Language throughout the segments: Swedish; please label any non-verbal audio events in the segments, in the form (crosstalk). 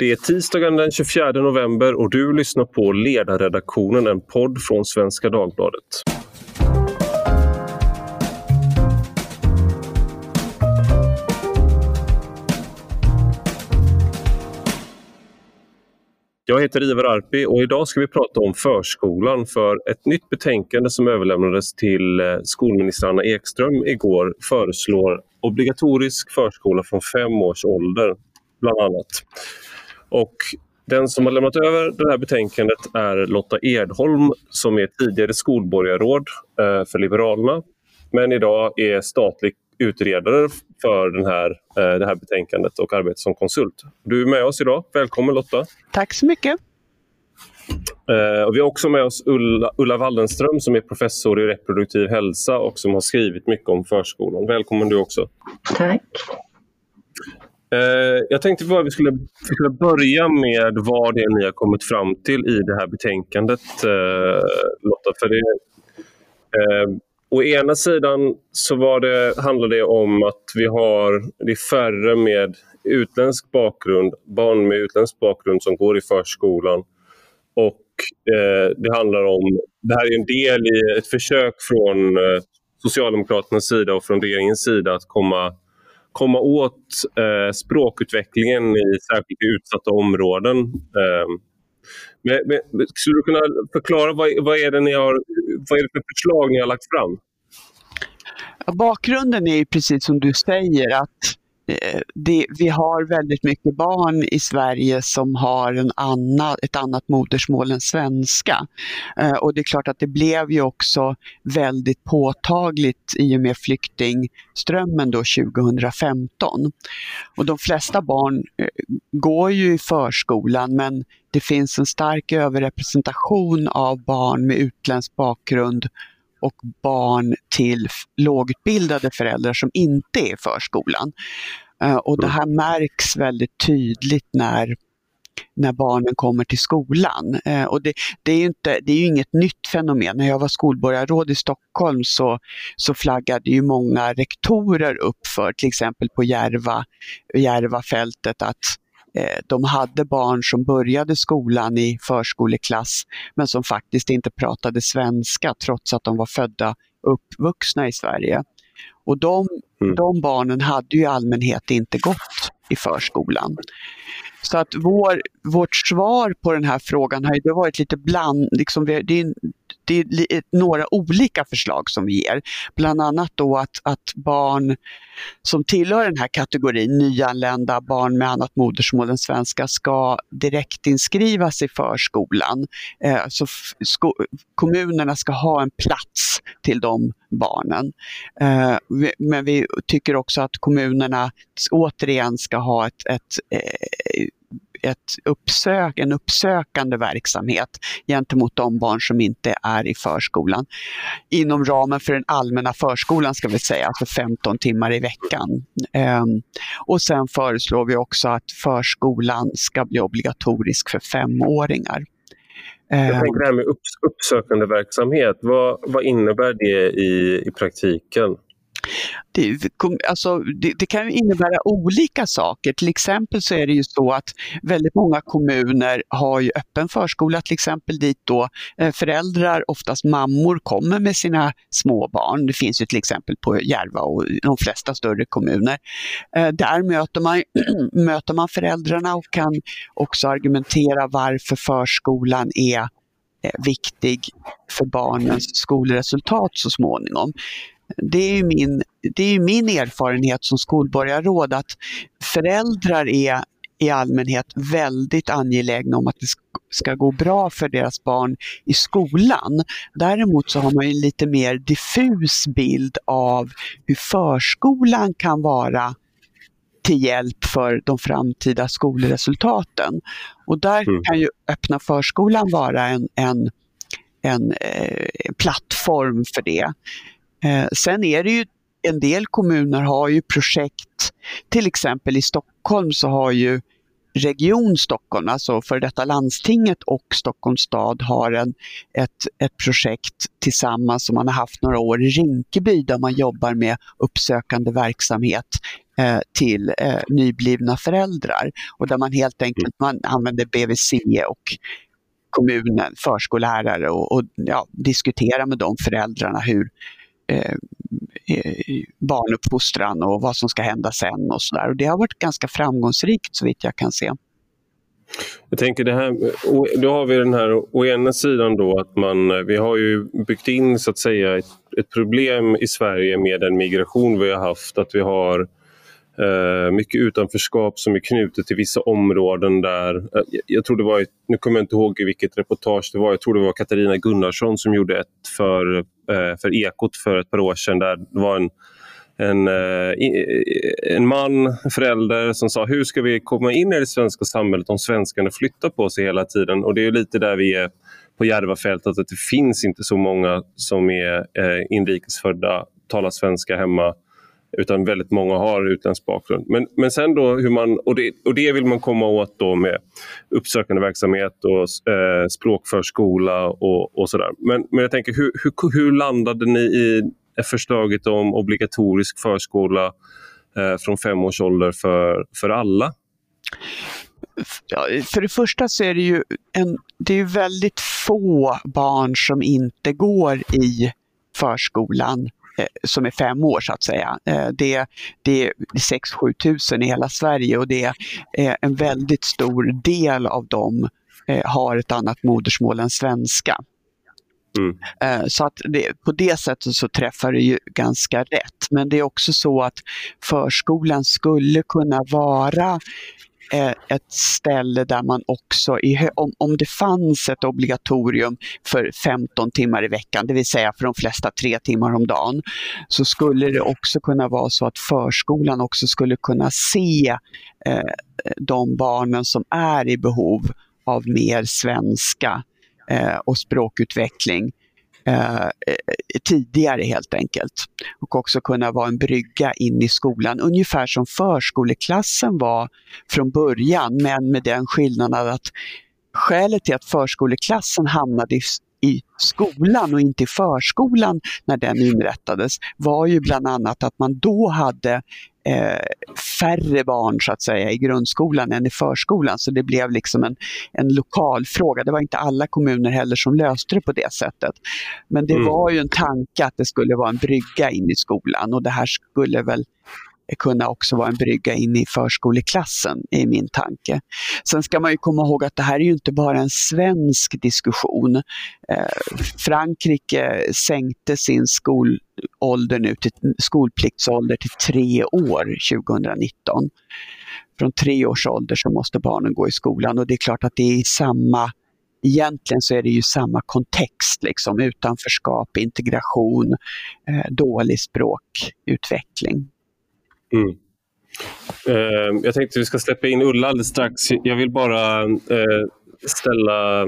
Det är tisdagen den 24 november och du lyssnar på Ledarredaktionen, en podd från Svenska Dagbladet. Jag heter Ivar Arpi och idag ska vi prata om förskolan för ett nytt betänkande som överlämnades till eh, skolminister Anna Ekström igår föreslår obligatorisk förskola från fem års ålder, bland annat. Och den som har lämnat över det här betänkandet är Lotta Edholm som är tidigare skolborgarråd eh, för Liberalerna men idag är statlig utredare för den här, eh, det här betänkandet och arbetar som konsult. Du är med oss idag. Välkommen Lotta! Tack så mycket! Eh, och vi har också med oss Ulla, Ulla Waldenström som är professor i reproduktiv hälsa och som har skrivit mycket om förskolan. Välkommen du också! Tack! Eh, jag tänkte bara att vi skulle, skulle börja med vad det är ni har kommit fram till i det här betänkandet, eh, Lotta. För det, eh, Å ena sidan så var det, handlar det om att vi har det är färre med utländsk bakgrund, barn med utländsk bakgrund som går i förskolan. Och eh, det handlar om, det här är en del i ett försök från eh, Socialdemokraternas sida och från regeringens sida att komma, komma åt eh, språkutvecklingen i särskilt utsatta områden. Eh, men, men, skulle du kunna förklara vad, vad, är det ni har, vad är det för förslag ni har lagt fram? bakgrunden är precis som du säger att Eh, det, vi har väldigt mycket barn i Sverige som har en annan, ett annat modersmål än svenska. Eh, och det är klart att det blev ju också väldigt påtagligt i och med flyktingströmmen då 2015. Och de flesta barn eh, går ju i förskolan men det finns en stark överrepresentation av barn med utländsk bakgrund och barn till lågutbildade föräldrar som inte är i förskolan. Eh, och det här märks väldigt tydligt när när barnen kommer till skolan. Eh, och det, det, är ju inte, det är ju inget nytt fenomen. När jag var skolborgarråd i Stockholm så, så flaggade ju många rektorer upp för, till exempel på Järva, Järvafältet, att de hade barn som började skolan i förskoleklass men som faktiskt inte pratade svenska trots att de var födda uppvuxna i Sverige. Och de, mm. de barnen hade ju i allmänhet inte gått i förskolan. Så att vår, vårt svar på den här frågan har ju varit lite bland, liksom, det, är, det är några olika förslag som vi ger. Bland annat då att, att barn som tillhör den här kategorin, nyanlända barn med annat modersmål än svenska, ska direktinskrivas i förskolan. Eh, så kommunerna ska ha en plats till de barnen. Eh, men vi tycker också att kommunerna återigen ska ha ett, ett eh, ett uppsök, en uppsökande verksamhet gentemot de barn som inte är i förskolan. Inom ramen för den allmänna förskolan ska vi säga, alltså 15 timmar i veckan. Um, och sen föreslår vi också att förskolan ska bli obligatorisk för femåringar. Jag tänker det här med uppsökande verksamhet, vad, vad innebär det i, i praktiken? Det, alltså, det, det, kan innebära olika saker. Till exempel så är det ju så att väldigt många kommuner har ju öppen förskola till exempel dit då eh, föräldrar, oftast mammor, kommer med sina små barn. Det finns ju till exempel på Järva och de flesta större kommuner. Eh, där möter man, (clears throat) möter man föräldrarna och kan också argumentera varför förskolan är eh, viktig för barnens skolresultat så småningom det är min, det är min erfarenhet som skolborgarråd att föräldrar är i allmänhet väldigt angelägna om att det ska gå bra för deras barn i skolan. Däremot så har man en lite mer diffus bild av hur förskolan kan vara till hjälp för de framtida skolresultaten. Och där mm. kan ju öppna förskolan vara en, en, en eh, plattform för det. Eh, sen är det ju en del kommuner har ju projekt, till exempel i Stockholm så har ju Region Stockholm, alltså för detta landstinget och Stockholms stad har en, ett, ett projekt tillsammans som man har haft några år i Rinkeby där man jobbar med uppsökande verksamhet eh, till eh, nyblivna föräldrar. Och där man helt enkelt man använder BVC och kommunen, förskollärare och, och ja, diskutera med de föräldrarna hur Eh, eh, barnuppfostran och vad som ska hända sen och sådär. Det har varit ganska framgångsrikt så vitt jag kan se. Jag tänker det här, då har vi den här å ena sidan då att man, eh, vi har ju byggt in så att säga ett, ett problem i Sverige med den migration vi har haft, att vi har Eh, mycket utanförskap som är knutet till vissa områden där, eh, jag tror det var, nu kommer jag inte ihåg vilket reportage det var, jag tror det var Katarina Gunnarsson som gjorde ett för, eh, för Ekot för ett par år sedan där det var en en, en man, förälder, som sa hur ska vi komma in i det svenska samhället om svenskarna flyttar på sig hela tiden? Och det är lite där vi är på Järvafältet, att det finns inte så många som är eh, inrikesfödda, talar svenska hemma, utan väldigt många har utländsk bakgrund. Men, men sen då hur man, och det, och det vill man komma åt då med uppsökande verksamhet och eh, språkförskola och, och sådär. Men, men jag tänker, hur, hur, hur landade ni i förslaget om obligatorisk förskola eh, från fem års ålder för, för alla? Ja, för det första så är det ju en, det är väldigt få barn som inte går i förskolan eh, som är fem år så att säga. Eh, det, det är 6-7 tusen i hela Sverige och det är en väldigt stor del av dem har ett annat modersmål än svenska. Mm. Eh, så att det, på det sättet så träffar det ju ganska rätt. Men det är också så att förskolan skulle kunna vara eh, Eh, ett ställe där man också, om, om det fanns ett obligatorium för 15 timmar i veckan, det vill säga för de flesta tre timmar om dagen, så skulle det också kunna vara så att förskolan också skulle kunna se eh, de barnen som är i behov av mer svenska eh, och språkutveckling eh, tidigare helt enkelt. Och också kunna vara en brygga in i skolan, ungefär som förskoleklassen var från början, men med den skillnaden att skälet till att förskoleklassen hamnade i i skolan och inte i förskolan när den inrättades var ju bland annat att man då hade eh, färre barn så att säga i grundskolan än i förskolan. Så det blev liksom en, en lokal fråga. Det var inte alla kommuner heller som löste det på det sättet. Men det mm. var ju en tanke att det skulle vara en brygga in i skolan och det här skulle väl kunna också vara en brygga in i förskoleklassen, är min tanke. Sen ska man ju komma ihåg att det här är ju inte bara en svensk diskussion. Eh, Frankrike sänkte sin skolålder nu till, skolpliktsålder till tre år 2019. Från tre års ålder så måste barnen gå i skolan och det är klart att det är i samma Egentligen så är det ju samma kontext, liksom, utanförskap, integration, eh, dålig språkutveckling. Mm. Uh, jag tänkte att vi ska släppa in Ulla alldeles strax. Jag vill bara uh, ställa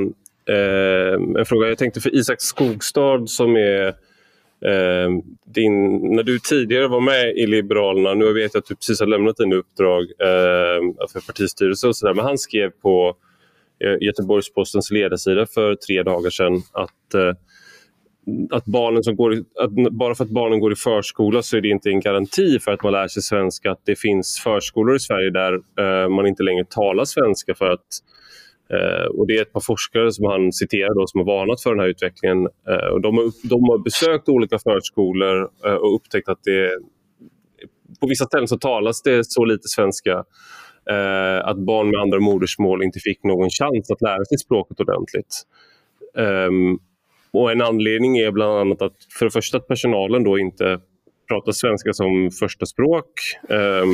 uh, en fråga. Jag tänkte för Isak Skogstad som är ehm, din, när du tidigare var med i Liberalerna, nu vet jag att du precis har lämnat dina uppdrag för partistyrelse och sådär, men han skrev på eh, Göteborgs-Postens ledarsida för tre dagar sedan att eh, att barnen som går i, att bara för att barnen går i förskola så är det inte en garanti för att man lär sig svenska. Att det finns förskolor i Sverige där eh, man inte längre talar svenska för att eh, och Det är ett par forskare som han citerar då, som har varnat för den här utvecklingen. Eh, och de, har, de har besökt olika förskolor eh, och upptäckt att det på vissa ställen så talas det så lite svenska eh, att barn med andra modersmål inte fick någon chans att lära sig språket ordentligt. Um, och En anledning är bland annat att för det första att personalen då inte pratar svenska som första språk. Eh,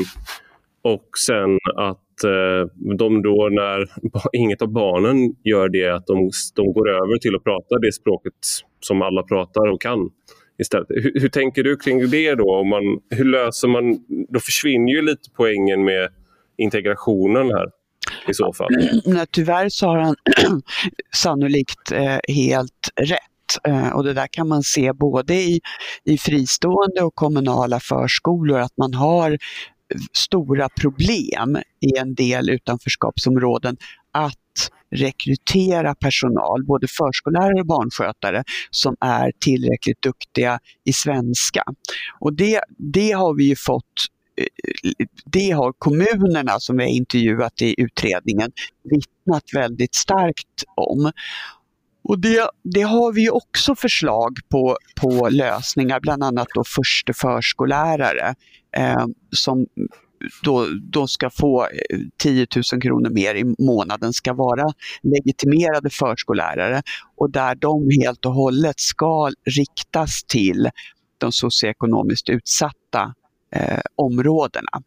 och sen att eh, de då när inget av barnen gör det, att de, de går över till att prata det språket som alla pratar och kan. Istället. Hur, hur tänker du kring det då? Om man, hur löser man... Då försvinner ju lite poängen med integrationen här i så fall. Mm, Nej, tyvärr så har han (clears throat) sannolikt eh, helt rätt. Eh, och det där kan man se både i, i fristående och kommunala förskolor, att man har stora problem i en del utanförskapsområden att rekrytera personal, både förskollärare och barnskötare, som är tillräckligt duktiga i svenska. Och det, det har vi ju fått det har kommunerna som vi har intervjuat i utredningen vittnat väldigt starkt om. Och det, det, har vi också förslag på, på lösningar, bland annat då förste förskollärare eh, som då, då ska få eh, 10 000 kronor mer i månaden, ska vara legitimerade förskollärare och där de helt och hållet ska riktas till de socioekonomiskt utsatta eh, områdena.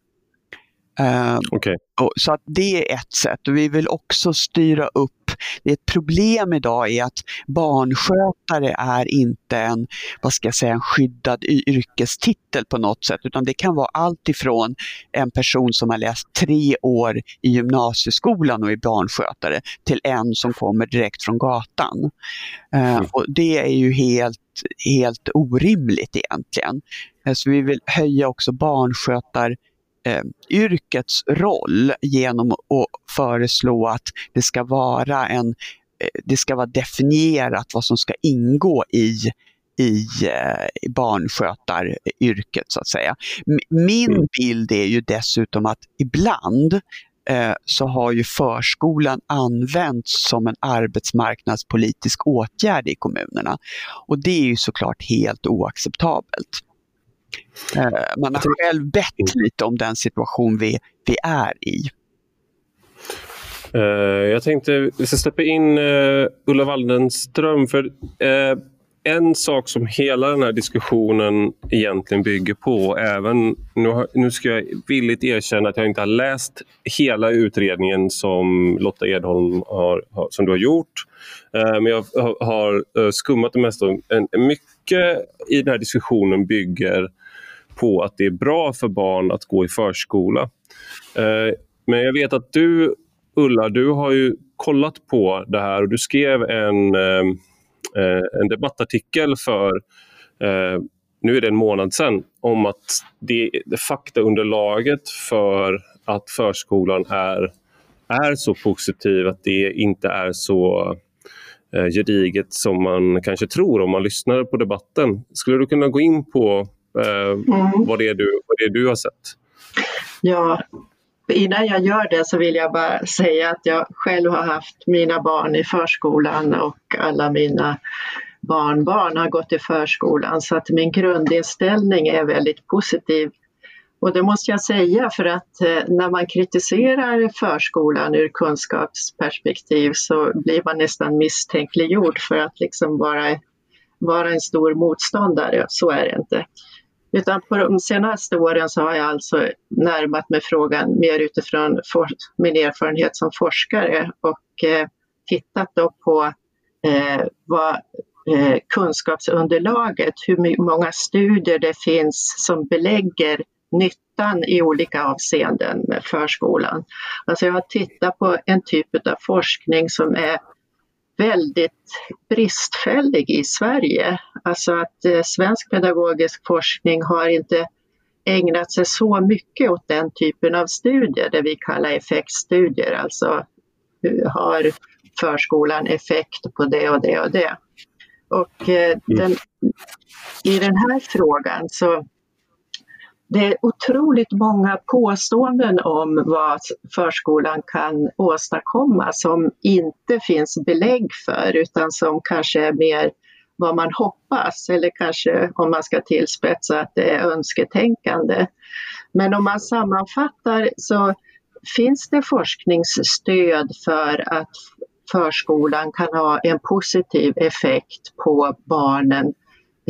Uh, okay. och, så att det är ett sätt. Och vi vill också styra upp ett problem idag är att barnskötare är inte en, vad ska jag säga, en skyddad yrkestitel på något sätt, utan det kan vara allt ifrån en person som har läst tre år i gymnasieskolan och är barnskötare till en som kommer direkt från gatan. Uh, och det är ju helt, helt orimligt egentligen. Uh, så vi vill höja också barnskötar eh, yrkets roll genom att föreslå att det ska vara en eh, det ska vara definierat vad som ska ingå i i eh, barnskötaryrket så att säga. Min mm. bild är ju dessutom att ibland eh, så har ju förskolan använts som en arbetsmarknadspolitisk åtgärd i kommunerna. Och det är ju såklart helt oacceptabelt. Eh, man har själv bett lite om den situation vi, vi är i. Uh, jag tänkte vi ska släppa in uh, Ulla Waldenström. För, en sak som hela den här diskussionen egentligen bygger på, även nu, nu ska jag villigt erkänna att jag inte har läst hela utredningen som Lotta Edholm har, som du har gjort. men jag har, har skummat det mesta. mycket i den här diskussionen bygger på att det är bra för barn att gå i förskola. Eh, men jag vet att du, Ulla, du har ju kollat på det här och du skrev en, eh, eh, en debattartikel för, nu är det en månad sedan, om att det, det faktaunderlaget för att förskolan är, är så positiv, att det inte är så gediget som man kanske tror om man lyssnar på debatten. Skulle du kunna gå in på mm. vad, det är du, vad det är du har sett. Ja, innan jag gör det så vill jag bara säga att jag själv har haft mina barn i förskolan och alla mina barnbarn har gått i förskolan så att min grundinställning är väldigt positiv. Och det måste jag säga för att eh, när man kritiserar förskolan ur kunskapsperspektiv så blir man nästan misstänkliggjord för att liksom vara, vara en stor motståndare. Så är det inte. Utan på de senaste åren så har jag alltså närmat mig frågan mer utifrån min erfarenhet som forskare och eh, tittat då på eh, vad eh, kunskapsunderlaget, hur många studier det finns som belägger nyttan i olika avseenden med förskolan. Alltså jag har tittat på en typ av forskning som är väldigt bristfällig i Sverige. Alltså att eh, svensk pedagogisk forskning har inte ägnat sig så mycket åt den typen av studier, det vi kallar effektstudier, alltså har förskolan effekt på det och det och det. Och eh, den, i den här frågan så det är otroligt många påståenden om vad förskolan kan åstadkomma som inte finns belägg för utan som kanske är mer vad man hoppas eller kanske om man ska tillspetsa att det är önsketänkande. Men om man sammanfattar så finns det forskningsstöd för att förskolan kan ha en positiv effekt på barnen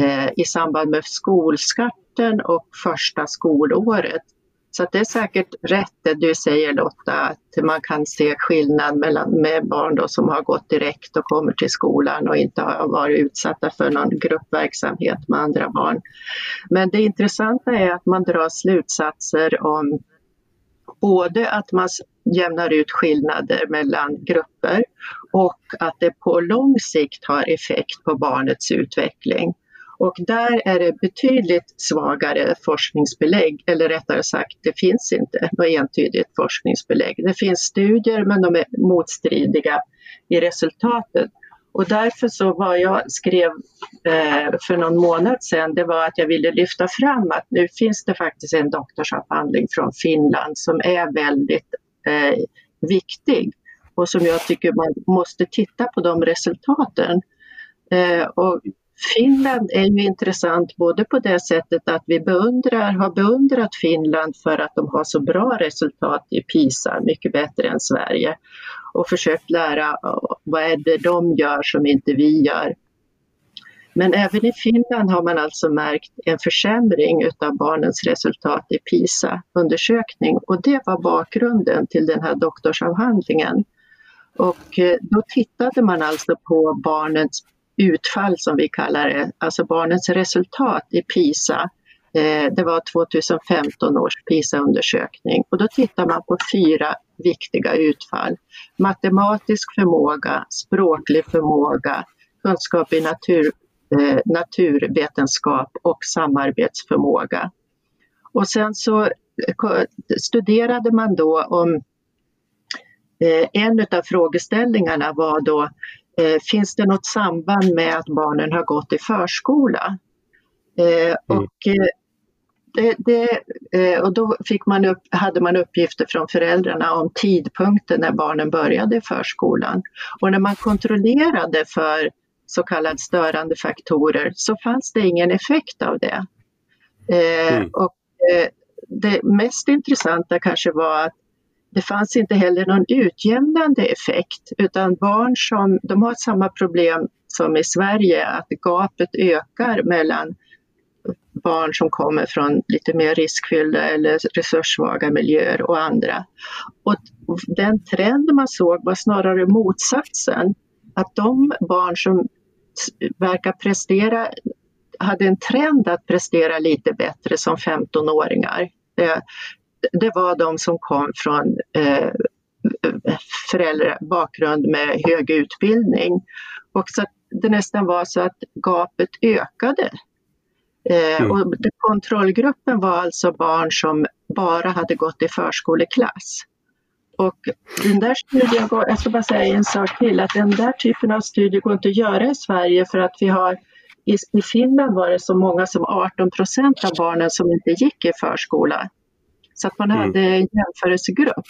eh, i samband med skolstart starten och första skolåret. Så det är säkert rätt det du säger Lotta, att man kan se skillnad mellan med barn då som har gått direkt och kommer till skolan och inte har varit utsatta för någon gruppverksamhet med andra barn. Men det intressanta är att man drar slutsatser om både att man jämnar ut skillnader mellan grupper och att det på lång sikt har effekt på barnets utveckling. Och där är det betydligt svagare forskningsbelägg, eller rättare sagt, det finns inte något entydigt forskningsbelägg. Det finns studier, men de är motstridiga i resultatet. Och därför så vad jag skrev eh, för någon månad sedan, det var att jag ville lyfta fram att nu finns det faktiskt en doktorsavhandling från Finland som är väldigt eh, viktig och som jag tycker man måste titta på de resultaten. Eh, och Finland är ju intressant både på det sättet att vi beundrar, har beundrat Finland för att de har så bra resultat i PISA, mycket bättre än Sverige och försökt lära vad är det de gör som inte vi gör. Men även i Finland har man alltså märkt en försämring av barnens resultat i PISA-undersökning och det var bakgrunden till den här doktorsavhandlingen. Och eh, då tittade man alltså på barnens utfall som vi kallar det, alltså barnens resultat i PISA. Eh, det var 2015 års PISA-undersökning och då tittar man på fyra viktiga utfall. Matematisk förmåga, språklig förmåga, kunskap i natur, eh, naturvetenskap och samarbetsförmåga. Och sen så eh, studerade man då om eh, en av frågeställningarna var då finns det något samband med att barnen har gått i förskola? Eh, mm. och, eh, det, det, och då fick man upp, hade man uppgifter från föräldrarna om tidpunkten när barnen började i förskolan. Och när man kontrollerade för så kallade störande faktorer så fanns det ingen effekt av det. Mm. Och det mest intressanta kanske var att det fanns inte heller någon utjämnande effekt utan barn som de har samma problem som i Sverige att gapet ökar mellan barn som kommer från lite mer riskfyllda eller resurssvaga miljöer och andra. Och den trend man såg var snarare motsatsen. Att de barn som verkar prestera hade en trend att prestera lite bättre som 15-åringar eh, det var de som kom från eh, föräldrabakgrund med hög utbildning. Och så det nästan var så att gapet ökade. Eh, mm. och kontrollgruppen var alltså barn som bara hade gått i förskoleklass. Och den där studien, går, jag ska bara säga en sak till, att den där typen av studier går inte att göra i Sverige för att vi har i Finland var det så många som 18 procent av barnen som inte gick i förskola. Så att man mm. hade en jämförelsegrupp.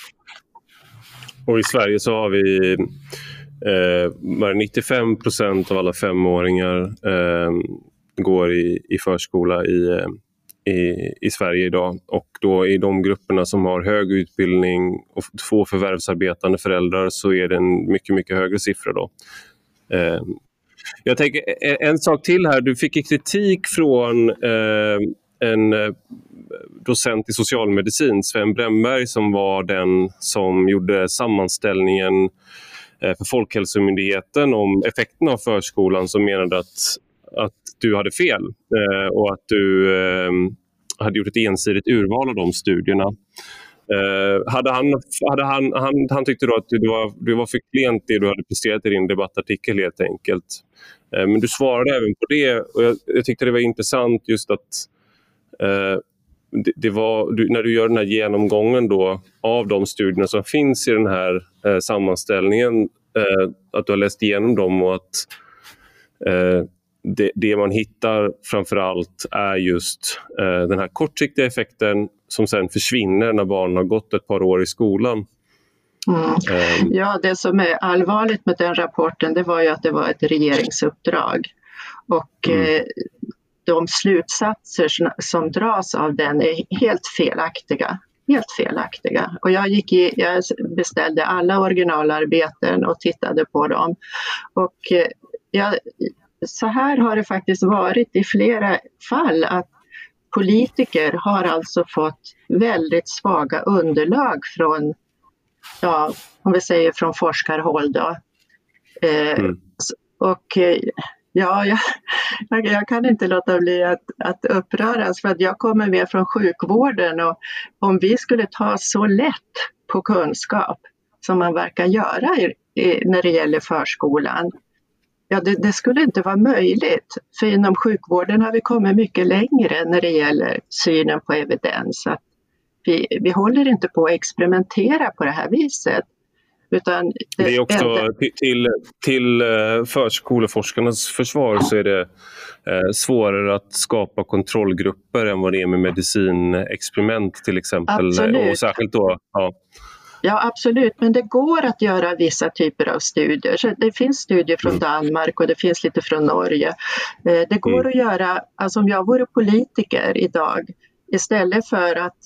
Och i Sverige så har vi eh, 95 procent av alla femåringar eh, går i, i förskola i, eh, i, i Sverige idag. Och då i de grupperna som har hög utbildning och få förvärvsarbetande föräldrar så är det en mycket, mycket högre siffra. Då. Eh, jag tänker en sak till här. Du fick kritik från eh, en eh, docent i socialmedicin, Sven Bremberg, som var den som gjorde sammanställningen eh, för Folkhälsomyndigheten om effekten av förskolan som menade att, att du hade fel eh, och att du eh, hade gjort ett ensidigt urval av de studierna. Hade han, hade han, han, han tyckte då att det var, du var för klent det du hade presterat i din debattartikel helt enkelt. Men du svarade även på det och jag, jag tyckte det var intressant just att Eh, det, det var, du, när du gör den här genomgången då av de studierna som finns i den här eh, sammanställningen, eh, att du har läst igenom dem och att eh, det, det, man hittar framför allt är just eh, den här kortsiktiga effekten som sen försvinner när barnen har gått ett par år i skolan. Mm. Um, ja, det som är allvarligt med den rapporten det var ju att det var ett regeringsuppdrag. Och mm. De slutsatser som dras av den är helt felaktiga. Helt felaktiga. Och jag, gick i, jag beställde alla originalarbeten och tittade på dem. Och eh, jag, så här har det faktiskt varit i flera fall att politiker har alltså fått väldigt svaga underlag från, ja, om vi säger från forskarhåll då. Eh, mm. Och eh, Ja, jag, jag, kan inte låta bli att, att uppröras för att jag kommer med från sjukvården och om vi skulle ta så lätt på kunskap som man verkar göra i, i, när det gäller förskolan, ja det, det, skulle inte vara möjligt. För inom sjukvården har vi kommit mycket längre när det gäller synen på evidens. Att vi, vi håller inte på att experimentera på det här viset. Utan det, det är också enda... till, till eh, förskoleforskarnas försvar så är det eh, svårare att skapa kontrollgrupper än vad det är med medicinexperiment till exempel. Absolut. Och särskilt då, ja. Ja absolut, men det går att göra vissa typer av studier. Så det finns studier från mm. Danmark och det finns lite från Norge. Eh, det går mm. att göra, alltså om jag vore politiker idag Istället för att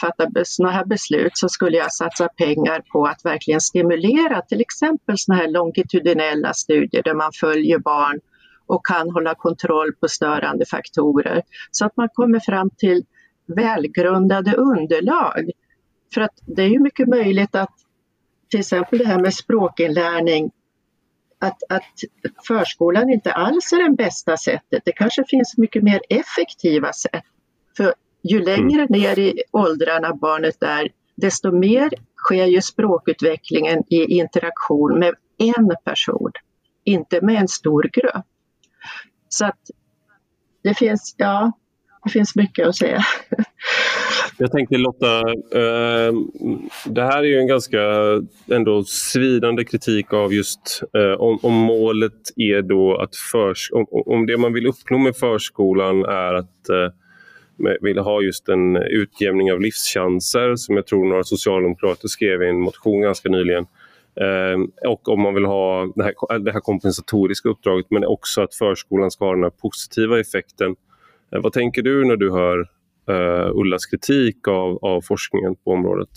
fatta sådana här beslut så skulle jag satsa pengar på att verkligen stimulera till exempel sådana här longitudinella studier där man följer barn och kan hålla kontroll på störande faktorer så att man kommer fram till välgrundade underlag. För att det är ju mycket möjligt att till exempel det här med språkinlärning att, att förskolan inte alls är det bästa sättet. Det kanske finns mycket mer effektiva sätt. För ju längre mm. ner i åldrarna barnet är, desto mer sker ju språkutvecklingen i interaktion med en person, inte med en stor grupp. Så att det finns, ja, det finns mycket att säga. (laughs) Jag tänkte Lotta, eh, det här är ju en ganska ändå svidande kritik av just eh, om, om, målet är då att förs om, om det man vill uppnå med förskolan är att eh, ville ha just en utjämning av livschanser som jag tror några socialdemokrater skrev i en motion ganska nyligen. Ehm, och om man vill ha det här, det här kompensatoriska uppdraget men också att förskolan ska ha den här positiva effekten. Eh, vad tänker du när du hör uh, Ullas kritik av, av forskningen på området?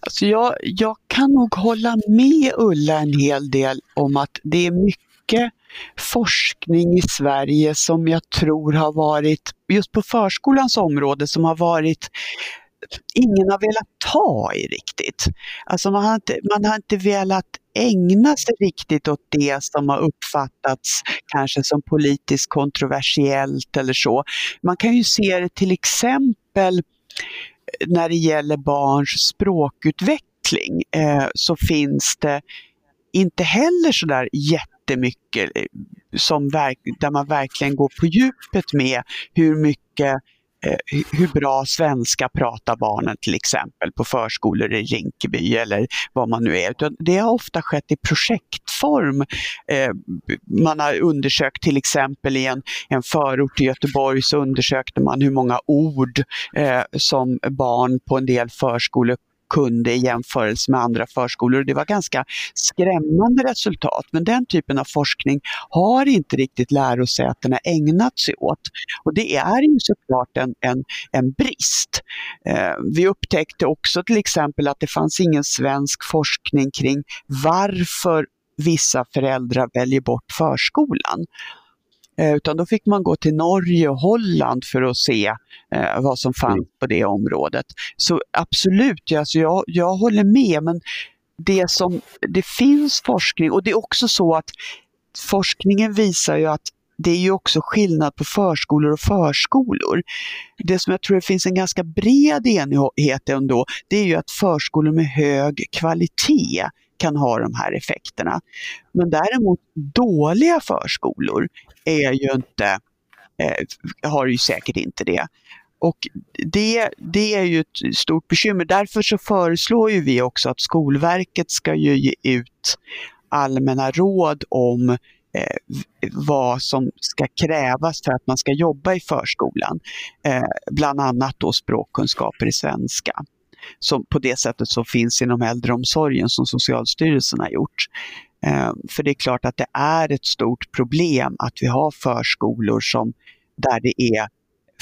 Alltså jag, jag kan nog hålla med Ulla en hel del om att det är mycket forskning i Sverige som jag tror har varit, just på förskolans område, som har varit ingen har velat ta i riktigt. Alltså man har inte, man har inte velat ägna sig riktigt åt det som har uppfattats kanske som politiskt kontroversiellt eller så. Man kan ju se det till exempel när det gäller barns språkutveckling eh, så finns det inte heller sådär jättemycket eh, som verk, där man verkligen går på djupet med hur mycket eh, hur bra svenska pratar barnen till exempel på förskolor i Rinkeby eller vad man nu är. Det har ofta skett i projektform. Eh, man har undersökt till exempel i en, en förort till Göteborg så undersökte man hur många ord som barn på en del förskolor kunde i jämförelse med andra förskolor. Det var ganska skrämmande resultat, men den typen av forskning har inte riktigt lärosätena ägnat sig åt. Och det är ju såklart en, en, en brist. Eh, vi upptäckte också till exempel att det fanns ingen svensk forskning kring varför vissa föräldrar väljer bort förskolan. Eh, utan då fick man gå till Norge och Holland för att se eh, vad som fanns mm. på det området. Så absolut, alltså jag, jag håller med, men det som det finns forskning och det är också så att forskningen visar ju att det är ju också skillnad på förskolor och förskolor. Det som jag tror det finns en ganska bred enighet ändå, det är ju att förskolor med hög kvalitet kan ha de här effekterna. Men däremot dåliga förskolor är ju inte, eh, har ju säkert inte det. Och det, det är ju ett stort bekymmer. Därför så föreslår ju vi också att Skolverket ska ju ge ut allmänna råd om eh, vad som ska krävas för att man ska jobba i förskolan. Eh, bland annat då språkkunskaper i svenska som på det sättet som finns inom äldreomsorgen som Socialstyrelsen har gjort. Eh, för det är klart att det är ett stort problem att vi har förskolor som, där det är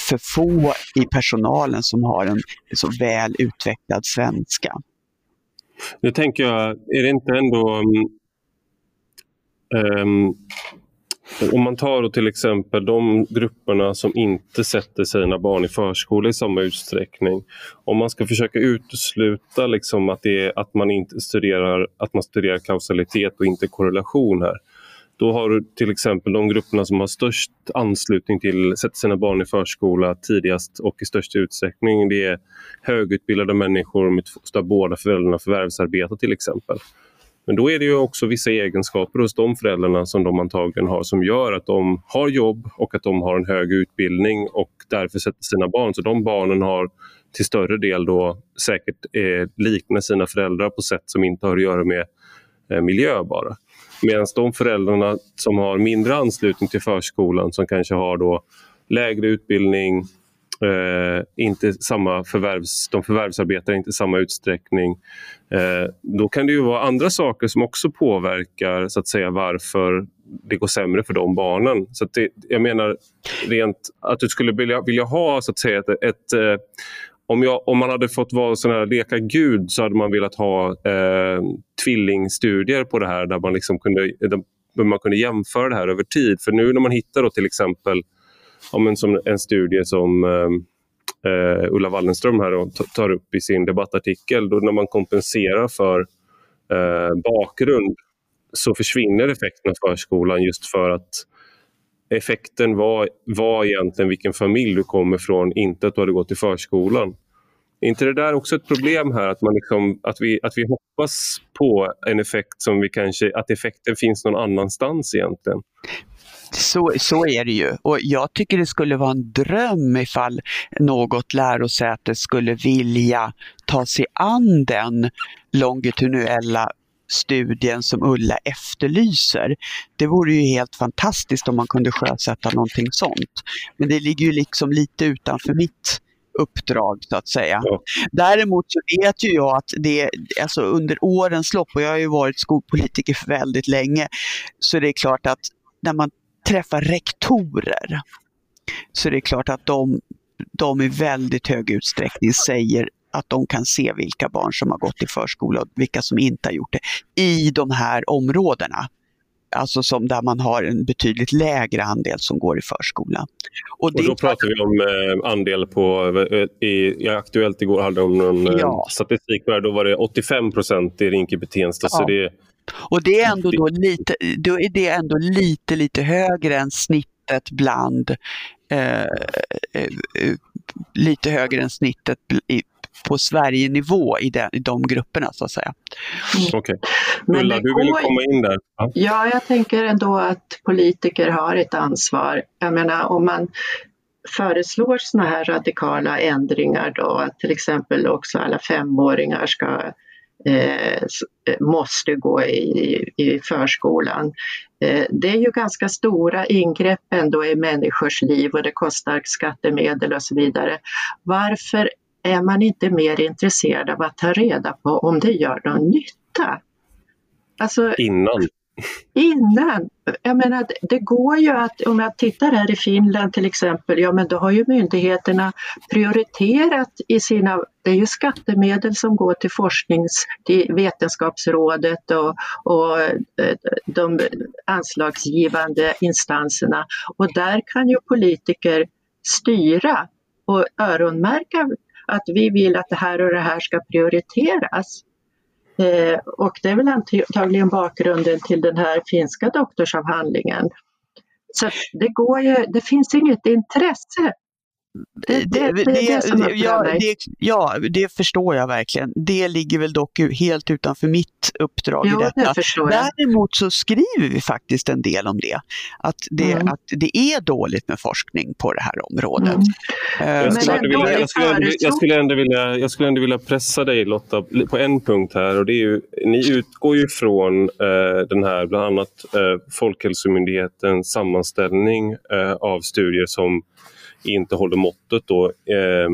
för få i personalen som har en så väl utvecklad svenska. Nu tänker jag, är det inte ändå um, om man tar till exempel de grupperna som inte sätter sina barn i förskola i samma utsträckning. Om man ska försöka utesluta liksom att, det är, att, man inte studerar, att man studerar kausalitet och inte korrelation här. Då har du till exempel de grupperna som har störst anslutning till att sätta sina barn i förskola tidigast och i störst utsträckning. Det är högutbildade människor med där båda föräldrarna förvärvsarbetar till exempel. Men då är det ju också vissa egenskaper hos de föräldrarna som de antagligen har som gör att de har jobb och att de har en hög utbildning och därför sätter sina barn. Så de barnen har till större del då säkert eh, liknar sina föräldrar på sätt som inte har att göra med eh, miljö bara. Medan de föräldrarna som har mindre anslutning till förskolan, som kanske har då lägre utbildning, eh, inte samma förvärvs, de förvärvsarbetar inte i samma utsträckning. Eh, då kan det ju vara andra saker som också påverkar så att säga varför det går sämre för de barnen. Så det, jag menar rent att du skulle vilja, vilja ha så att säga ett, ett eh, om, jag, om man hade fått vara sån här leka gud så hade man velat ha eh, tvillingstudier på det här där man, liksom kunde, där man kunde jämföra det här över tid. För nu när man hittar då till exempel ja, som en studie som eh, eh, Ulla Wallenström här då, tar upp i sin debattartikel, då när man kompenserar för eh, bakgrund så försvinner effekten av förskolan just för att effekten var, var egentligen vilken familj du kommer från, inte att du hade gått i förskolan. Är inte det där också ett problem här, att, man liksom, att, vi, att vi hoppas på en effekt som vi kanske, att effekten finns någon annanstans egentligen? Så, så är det ju. Och jag tycker det skulle vara en dröm ifall något lärosäte skulle vilja ta sig an den longitudinella studien som Ulla efterlyser. Det vore ju helt fantastiskt om man kunde sjösätta någonting sånt. Men det ligger ju liksom lite utanför mitt uppdrag så att säga. Ja. Däremot så vet ju jag att det, alltså under årens lopp, och jag har ju varit skolpolitiker för väldigt länge, så det är klart att när man träffar rektorer så det är klart att de, de i väldigt hög utsträckning säger att de kan se vilka barn som har gått i förskola och vilka som inte har gjort det i de här områdena. Alltså som där man har en betydligt lägre andel som går i förskola. Och, och då pratar vi om eh, andel på, eh, i, i Aktuellt igår hade de någon eh, ja. statistik där, då var det 85 procent i Rinkeby-Tensta. Ja. det, och det är ändå då lite, då är det ändå lite, lite högre än snittet bland eh, eh, lite högre än snittet på Sverige-nivå i, de, i de grupperna så att säga. Mm. Okej. Okay. Ulla, du ville komma in där. Ja. ja, jag tänker ändå att politiker har ett ansvar. Jag menar om man föreslår sådana här radikala ändringar då, att till exempel också alla femåringar ska eh, måste gå i, i förskolan. Eh, det är ju ganska stora ingrepp ändå i människors liv och det kostar skattemedel och så vidare. Varför är man inte mer intresserad av att ta reda på om det gör någon nytta? Alltså, innan? Innan! Jag menar, det går ju att, om jag tittar här i Finland till exempel, ja men då har ju myndigheterna prioriterat i sina, det är ju skattemedel som går till forsknings, till Vetenskapsrådet och, och eh, de anslagsgivande instanserna och där kan ju politiker styra och öronmärka att vi vill att det här och det här ska prioriteras. Eh, och det är väl antagligen bakgrunden till den här finska doktorsavhandlingen. Så det, går ju, det finns inget intresse det, det, det, det, det ja, det, ja, det förstår jag verkligen. Det ligger väl dock helt utanför mitt uppdrag jo, i detta. Däremot så skriver vi faktiskt en del om det. Att det, mm. att det är dåligt med forskning på det här området. Mm. Uh, jag, skulle vilja, jag, skulle, jag, skulle ändå vilja, jag skulle ändå vilja pressa dig Lotta på en punkt här. Och det är ju, ni utgår ju från uh, den här, bland annat uh, Folkhälsomyndighetens sammanställning uh, av studier som inte håller måttet då, eh,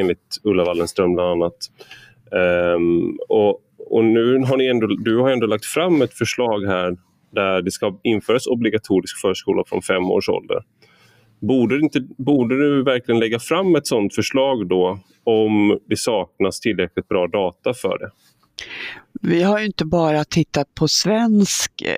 enligt Ulla Wallenström bland annat. Eh, och, och nu har ni ändå, du har ändå lagt fram ett förslag här där det ska införas obligatorisk förskola från fem års ålder. Borde, inte, borde du verkligen lägga fram ett sådant förslag då om det saknas tillräckligt bra data för det? Vi har ju inte bara tittat på svensk eh,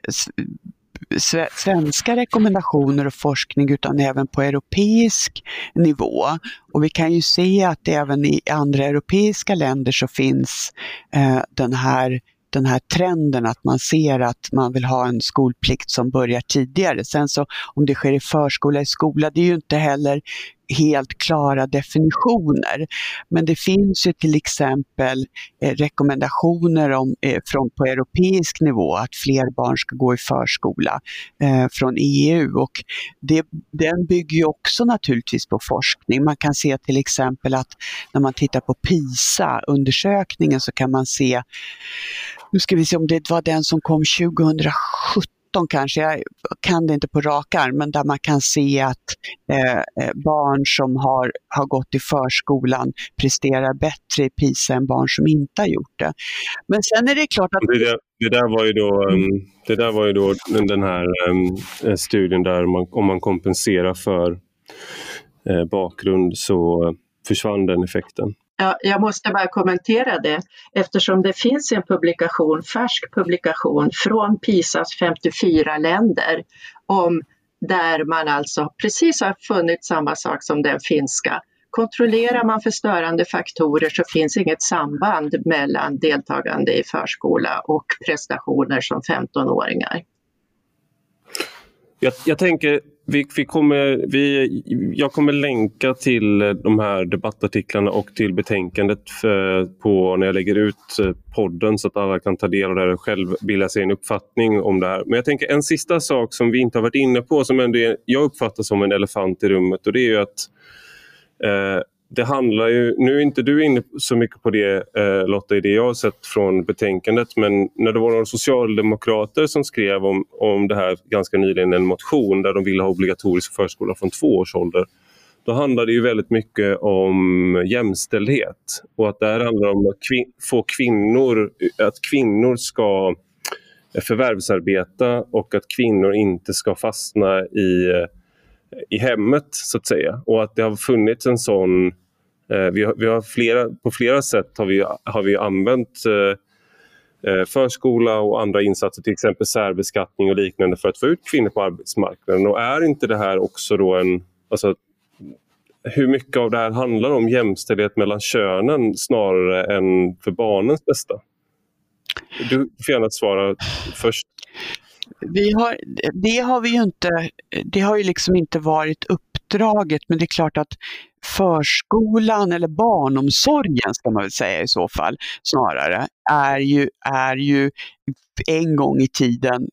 svenska rekommendationer och forskning utan även på europeisk nivå. Och vi kan ju se att även i andra europeiska länder så finns eh, den här den här trenden att man ser att man vill ha en skolplikt som börjar tidigare. Sen så om det sker i förskola, i skola, det är ju inte heller helt klara definitioner. Men det finns ju till exempel eh, rekommendationer om, eh, från, på europeisk nivå att fler barn ska gå i förskola eh, från EU och det, den bygger ju också naturligtvis på forskning. Man kan se till exempel att när man tittar på PISA-undersökningen så kan man se, nu ska vi se om det var den som kom 2017 kanske, jag kan det inte på rak arm, men där man kan se att eh, eh, barn som har, har gått i förskolan presterar bättre i PISA än barn som inte har gjort det. Men sen är det klart att... Det där, det där var ju då, um, det där var ju då den här um, studien där man, om man kompenserar för uh, bakgrund så försvann den effekten. Ja, jag måste bara kommentera det eftersom det finns en publikation, färsk publikation från PISAs 54 länder om där man alltså precis har funnit samma sak som den finska. Kontrollerar man för störande faktorer så finns inget samband mellan deltagande i förskola och prestationer som 15-åringar. Jag, jag tänker vi, vi kommer, vi, jag kommer länka till de här debattartiklarna och till betänkandet för, på, när jag lägger ut eh, podden så att alla kan ta del av det och själv bilda sig en uppfattning om det här. Men jag tänker en sista sak som vi inte har varit inne på som ändå är, jag uppfattar som en elefant i rummet och det är att eh, det handlar ju, nu är inte du inne så mycket på det eh, Lotta i det jag har sett från betänkandet men när det var några socialdemokrater som skrev om, om det här ganska nyligen en motion där de ville ha obligatorisk förskola från två års ålder. Då handlar det ju väldigt mycket om jämställdhet och att det här handlar om att kvin få kvinnor, att kvinnor ska förvärvsarbeta och att kvinnor inte ska fastna i eh, i hemmet så att säga. Och att det har funnits en sån... Eh, vi har, vi har flera, på flera sätt har vi, har vi använt eh, eh, förskola och andra insatser, till exempel särbeskattning och liknande för att få ut kvinnor på arbetsmarknaden. Och är inte det här också då en... Alltså, hur mycket av det här handlar om jämställdhet mellan könen snarare än för barnens bästa? Du får gärna svara först. Vi har, det har vi ju inte, det har ju liksom inte varit uppdraget, men det är klart att förskolan eller barnomsorgen ska man väl säga i så fall snarare, är ju, är ju en gång i tiden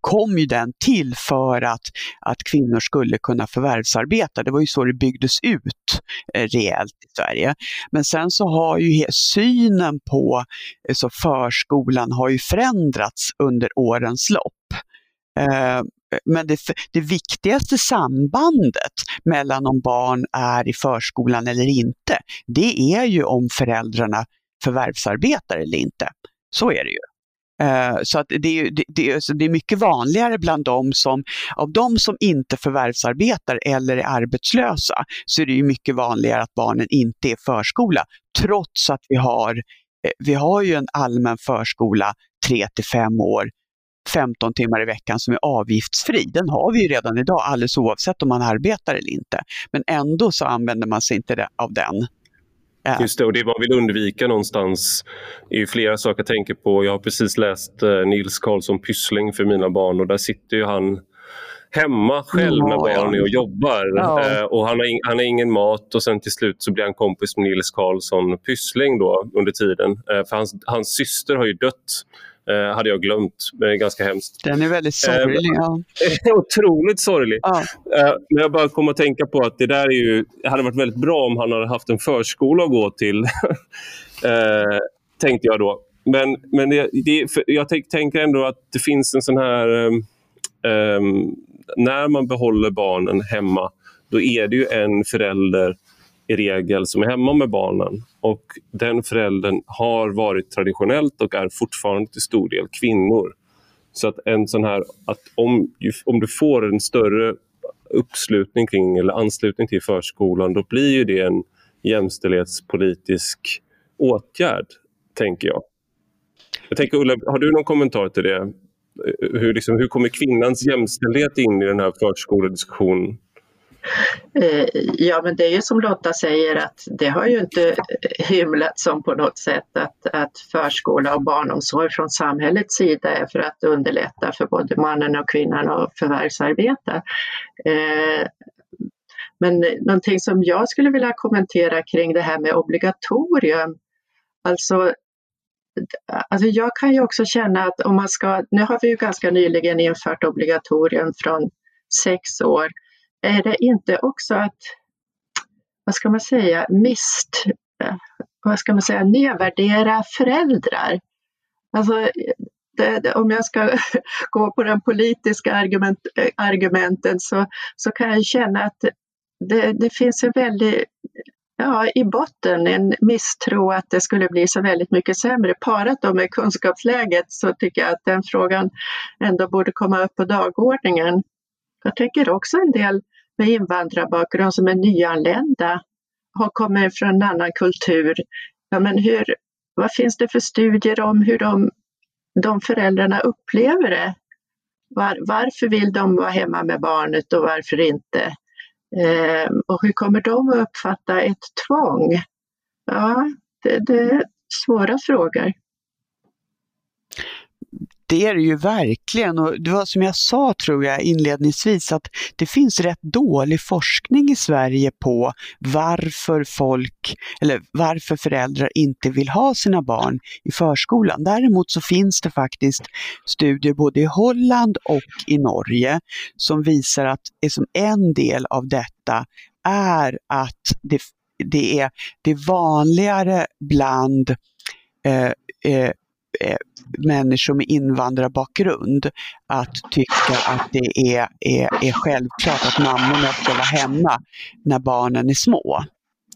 kom ju den till för att, att kvinnor skulle kunna förvärvsarbeta. Det var ju så det byggdes ut eh, rejält i Sverige. Men sen så har ju synen på eh, så förskolan har ju förändrats under årens lopp. Eh, men det, det viktigaste sambandet mellan om barn är i förskolan eller inte, det är ju om föräldrarna förvärvsarbetar eller inte. Så är det ju. Eh, så att det, är, det, alltså det är mycket vanligare bland dem som, av de som inte förvärvsarbetar eller är arbetslösa, så är det ju mycket vanligare att barnen inte är förskola, trots att vi har, eh, vi har ju en allmän förskola 3 till 5 år, 15 timmar i veckan som är avgiftsfri. Den har vi ju redan idag alldeles oavsett om man arbetar eller inte. Men ändå så använder man sig inte av den. Just det, och det man vill undvika någonstans är flera saker jag tänker på. Jag har precis läst eh, Nils Karlsson Pyssling för mina barn och där sitter ju han hemma själv när barnen och jobbar. Ja. Eh, och han, har in, han har ingen mat och sen till slut så blir han kompis med Nils Karlsson Pyssling då under tiden. Eh, för hans, hans syster har ju dött eh, hade jag glömt. Det är ganska hemskt. Den är väldigt sorglig. Eh, ja. (laughs) otroligt sorglig. Ja. Eh, men jag bara kom att tänka på att det där är ju, hade varit väldigt bra om han hade haft en förskola att gå till. (laughs) eh, tänkte jag då. Men, men det, det, jag tänker ändå att det finns en sån här... Um, när man behåller barnen hemma, då är det ju en förälder i regel som är hemma med barnen. Och den föräldern har varit traditionellt och är fortfarande till stor del kvinnor. Så att en sån här, att om, om du får en större uppslutning kring eller anslutning till förskolan, då blir ju det en jämställdhetspolitisk åtgärd, tänker jag. Jag tänker, Ulla, har du någon kommentar till det? Hur, liksom, hur kommer kvinnans jämställdhet in i den här förskolediskussionen? Eh, ja, men det är ju som Lotta säger att det har ju inte hymlat som på något sätt att, att förskola och barnomsorg från samhällets sida är för att underlätta för både mannen och kvinnan att förvärvsarbeta. Eh, men någonting som jag skulle vilja kommentera kring det här med obligatorium, alltså Alltså jag kan ju också känna att om man ska, nu har vi ju ganska nyligen infört obligatorium från sex år, är det inte också att, vad ska man säga, mist, vad ska man säga, nedvärdera föräldrar? Alltså, det, det, om jag ska (laughs) gå på den politiska argument, argumenten så, så kan jag känna att det, det finns en väldigt ja, i botten en misstro att det skulle bli så väldigt mycket sämre. Parat då med kunskapsläget så tycker jag att den frågan ändå borde komma upp på dagordningen. Jag tänker också en del med invandrarbakgrund som är nyanlända, har kommit från en annan kultur. Ja, men hur, vad finns det för studier om hur de, de föräldrarna upplever det? Var, varför vill de vara hemma med barnet och varför inte? Eh, och hur kommer de att uppfatta ett tvång? Ja, det, det är svåra frågor. Det är det ju verkligen och det var som jag sa tror jag inledningsvis att det finns rätt dålig forskning i Sverige på varför folk eller varför föräldrar inte vill ha sina barn i förskolan. Däremot så finns det faktiskt studier både i Holland och i Norge som visar att som en del av detta är att det, det, är, det är vanligare bland eh, eh, eh, människor med invandrarbakgrund att tycka att det är, är, är självklart att mammorna ska vara hemma när barnen är små.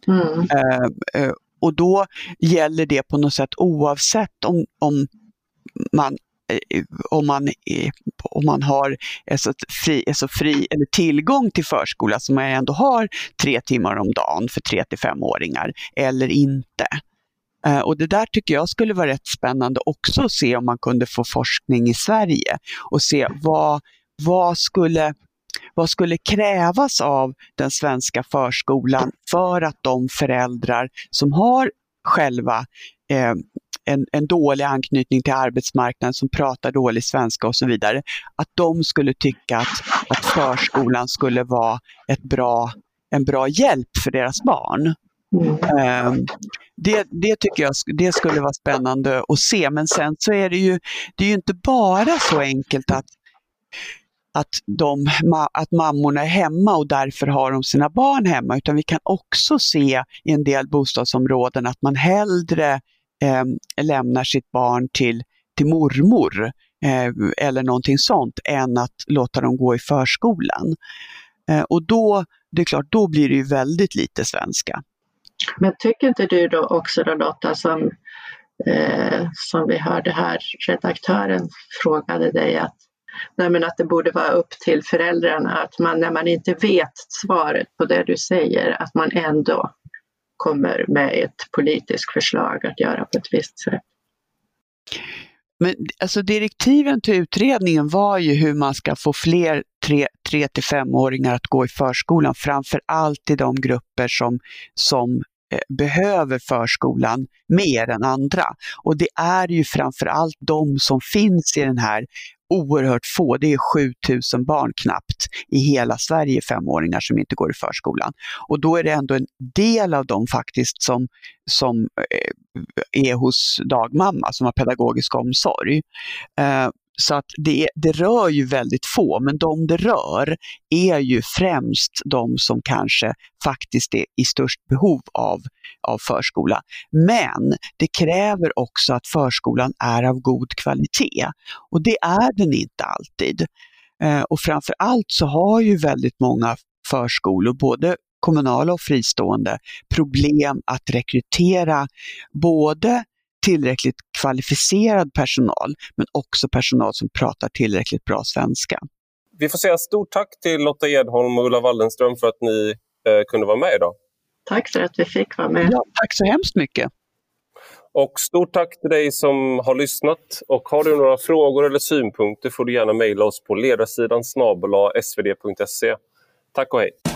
Mm. Uh, uh, och då gäller det på något sätt oavsett om, om man om man, om man har alltså fri, alltså fri, eller tillgång till förskola som man ändå har tre timmar om dagen för tre till femåringar eller inte. Eh, och det där tycker jag skulle vara rätt spännande också att se om man kunde få forskning i Sverige och se vad, vad, skulle, vad skulle krävas av den svenska förskolan för att de föräldrar som har själva eh, en, en dålig anknytning till arbetsmarknaden, som pratar dålig svenska och så vidare, att de skulle tycka att, att förskolan skulle vara ett bra, en bra hjälp för deras barn. Mm. Ehm, det, det tycker jag det skulle vara spännande att se, men sen så är det ju, det är ju inte bara så enkelt att att, de, att mammorna är hemma och därför har de sina barn hemma, utan vi kan också se i en del bostadsområden att man hellre eh, lämnar sitt barn till, till mormor eh, eller någonting sånt än att låta dem gå i förskolan. Eh, och då, det är klart, då blir det ju väldigt lite svenska. Men tycker inte du då också då Lotta som, eh, som vi hörde här, redaktören frågade dig att, nej men att det borde vara upp till föräldrarna att man när man inte vet svaret på det du säger att man ändå kommer med ett politiskt förslag att göra på ett visst sätt. Men alltså direktiven till utredningen var ju hur man ska få fler 3 till 5-åringar att gå i förskolan, framför allt i de grupper som, som Eh, behöver förskolan mer än andra. Och det är ju framför allt de som finns i den här oerhört få, det är 7000 barn knappt i hela Sverige, femåringar som inte går i förskolan. Och då är det ändå en del av dem faktiskt som, som eh, är hos dagmamma, som har pedagogisk omsorg. Eh, så att det, det rör ju väldigt få, men de det rör är ju främst de som kanske faktiskt är i störst behov av, av förskola. Men det kräver också att förskolan är av god kvalitet och det är den inte alltid. Eh, och framför allt så har ju väldigt många förskolor, både kommunala och fristående, problem att rekrytera både tillräckligt kvalificerad personal, men också personal som pratar tillräckligt bra svenska. Vi får säga stort tack till Lotta Edholm och Ulla Wallenström för att ni eh, kunde vara med idag. Tack för att vi fick vara med. Ja, tack så hemskt mycket. Och stort tack till dig som har lyssnat. Och har du några frågor eller synpunkter får du gärna mejla oss på ledarsidan svd.se. Tack och hej!